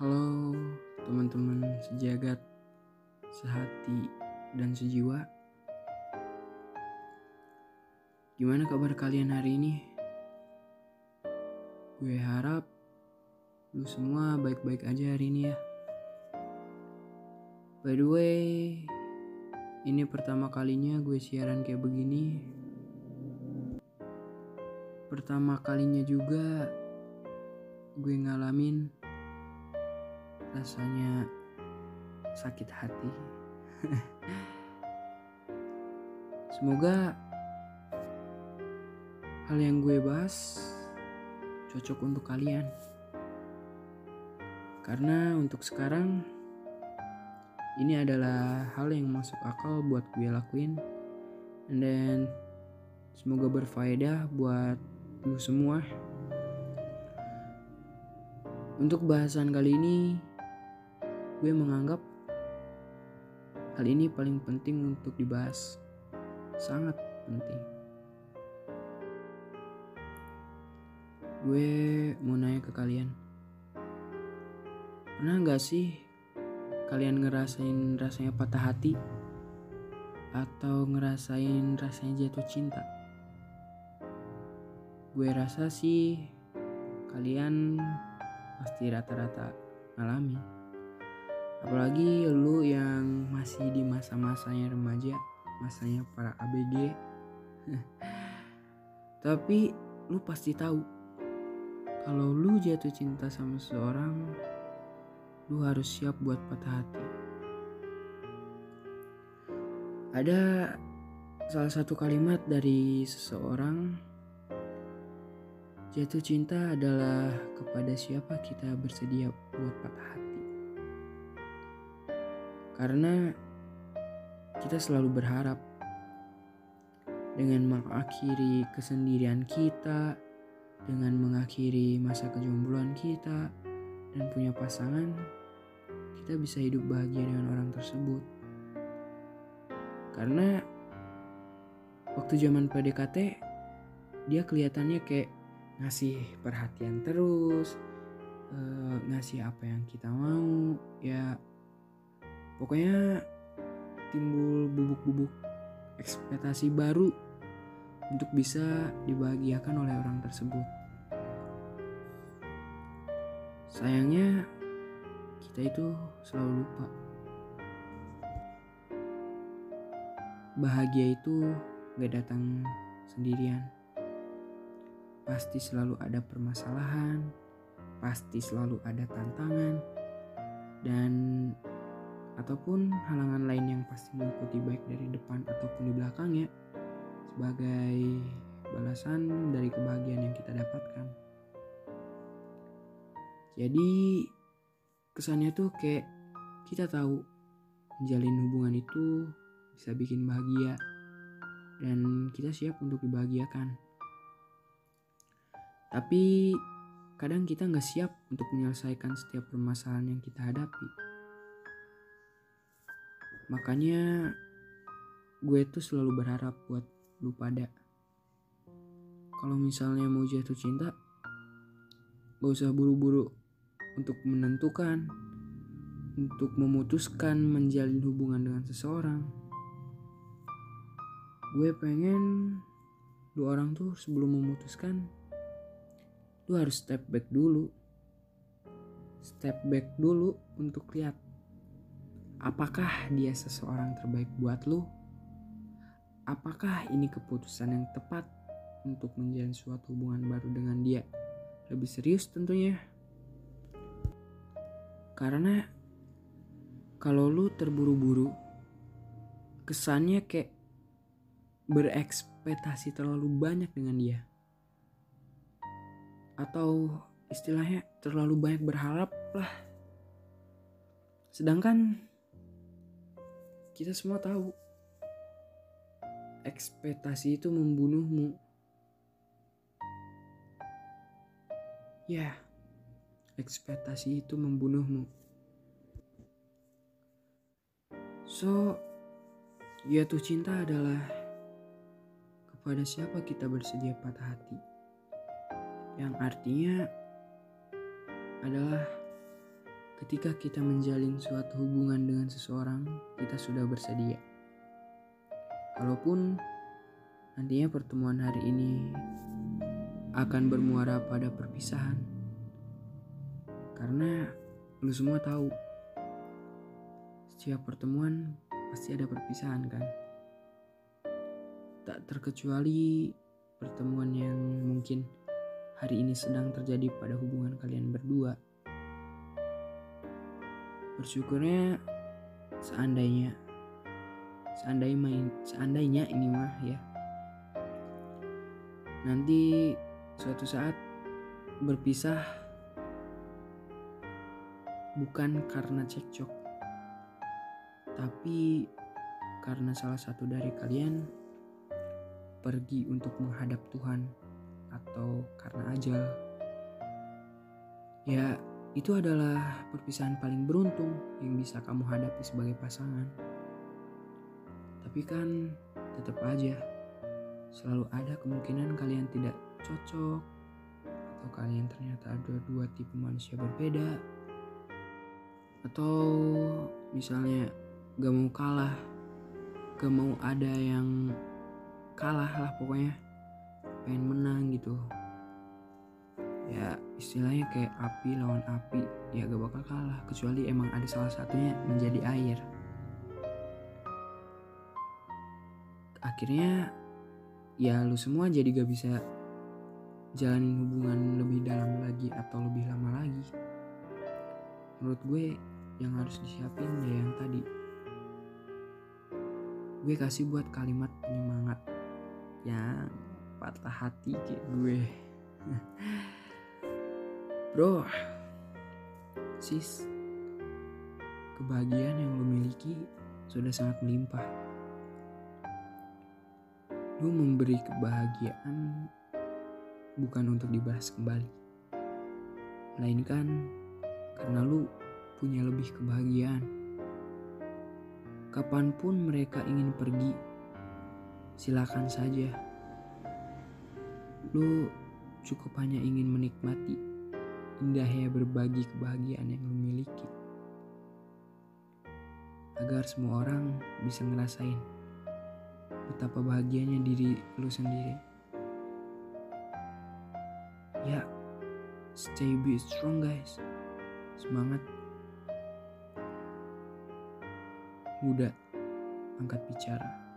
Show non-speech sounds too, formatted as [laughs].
Halo teman-teman sejagat, sehati, dan sejiwa. Gimana kabar kalian hari ini? Gue harap lu semua baik-baik aja hari ini ya. By the way, ini pertama kalinya gue siaran kayak begini. Pertama kalinya juga gue ngalamin rasanya sakit hati. [laughs] Semoga hal yang gue bahas cocok untuk kalian. Karena untuk sekarang ini adalah hal yang masuk akal buat gue lakuin. And then semoga berfaedah buat lu semua. Untuk bahasan kali ini, gue menganggap hal ini paling penting untuk dibahas. Sangat penting. Gue mau nanya ke kalian. Pernah gak sih kalian ngerasain rasanya patah hati? Atau ngerasain rasanya jatuh cinta? Gue rasa sih kalian pasti rata-rata alami. Apalagi lu yang masih di masa-masanya remaja, masanya para ABG. [laughs] Tapi lu pasti tahu kalau lu jatuh cinta sama seseorang, lu harus siap buat patah hati. Ada salah satu kalimat dari seseorang Jatuh cinta adalah kepada siapa kita bersedia buat patah hati. Karena kita selalu berharap dengan mengakhiri kesendirian kita, dengan mengakhiri masa kejombloan kita, dan punya pasangan, kita bisa hidup bahagia dengan orang tersebut. Karena waktu zaman PDKT, dia kelihatannya kayak ngasih perhatian terus, uh, ngasih apa yang kita mau, ya pokoknya timbul bubuk-bubuk ekspektasi baru untuk bisa dibahagiakan oleh orang tersebut. Sayangnya kita itu selalu lupa. Bahagia itu gak datang sendirian pasti selalu ada permasalahan, pasti selalu ada tantangan, dan ataupun halangan lain yang pasti mengikuti baik dari depan ataupun di belakang ya sebagai balasan dari kebahagiaan yang kita dapatkan. Jadi kesannya tuh kayak kita tahu menjalin hubungan itu bisa bikin bahagia dan kita siap untuk dibahagiakan. Tapi kadang kita nggak siap untuk menyelesaikan setiap permasalahan yang kita hadapi. Makanya gue tuh selalu berharap buat lu pada. Kalau misalnya mau jatuh cinta, gak usah buru-buru untuk menentukan, untuk memutuskan menjalin hubungan dengan seseorang. Gue pengen dua orang tuh sebelum memutuskan lu harus step back dulu step back dulu untuk lihat apakah dia seseorang terbaik buat lu? Apakah ini keputusan yang tepat untuk menjalin suatu hubungan baru dengan dia? Lebih serius tentunya. Karena kalau lu terburu-buru kesannya kayak berekspektasi terlalu banyak dengan dia. Atau istilahnya terlalu banyak berharap lah. Sedangkan kita semua tahu ekspektasi itu membunuhmu. Ya, ekspektasi itu membunuhmu. So, jatuh cinta adalah kepada siapa kita bersedia patah hati yang artinya adalah ketika kita menjalin suatu hubungan dengan seseorang, kita sudah bersedia. Kalaupun nantinya pertemuan hari ini akan bermuara pada perpisahan, karena lu semua tahu setiap pertemuan pasti ada perpisahan kan? Tak terkecuali pertemuan yang mungkin hari ini sedang terjadi pada hubungan kalian berdua bersyukurnya seandainya seandainya main seandainya ini mah ya. Nanti suatu saat berpisah bukan karena cekcok tapi karena salah satu dari kalian pergi untuk menghadap Tuhan atau karena ajal. Ya itu adalah perpisahan paling beruntung yang bisa kamu hadapi sebagai pasangan. Tapi kan tetap aja selalu ada kemungkinan kalian tidak cocok atau kalian ternyata ada dua tipe manusia berbeda atau misalnya gak mau kalah gak mau ada yang kalah lah pokoknya pengen menang gitu ya istilahnya kayak api lawan api ya gak bakal kalah kecuali emang ada salah satunya menjadi air. Akhirnya ya lu semua jadi gak bisa jalanin hubungan lebih dalam lagi atau lebih lama lagi. Menurut gue yang harus disiapin ya yang tadi. Gue kasih buat kalimat penyemangat. Yang patah hati kayak gue Bro, sis, kebahagiaan yang lo miliki sudah sangat melimpah. Lo memberi kebahagiaan bukan untuk dibahas kembali, melainkan karena lo punya lebih kebahagiaan. Kapan pun mereka ingin pergi, silakan saja. Lo cukup hanya ingin menikmati indahnya berbagi kebahagiaan yang lu. Agar semua orang bisa ngerasain betapa bahagianya diri lu sendiri. Ya, stay be strong guys. Semangat. Muda, angkat bicara.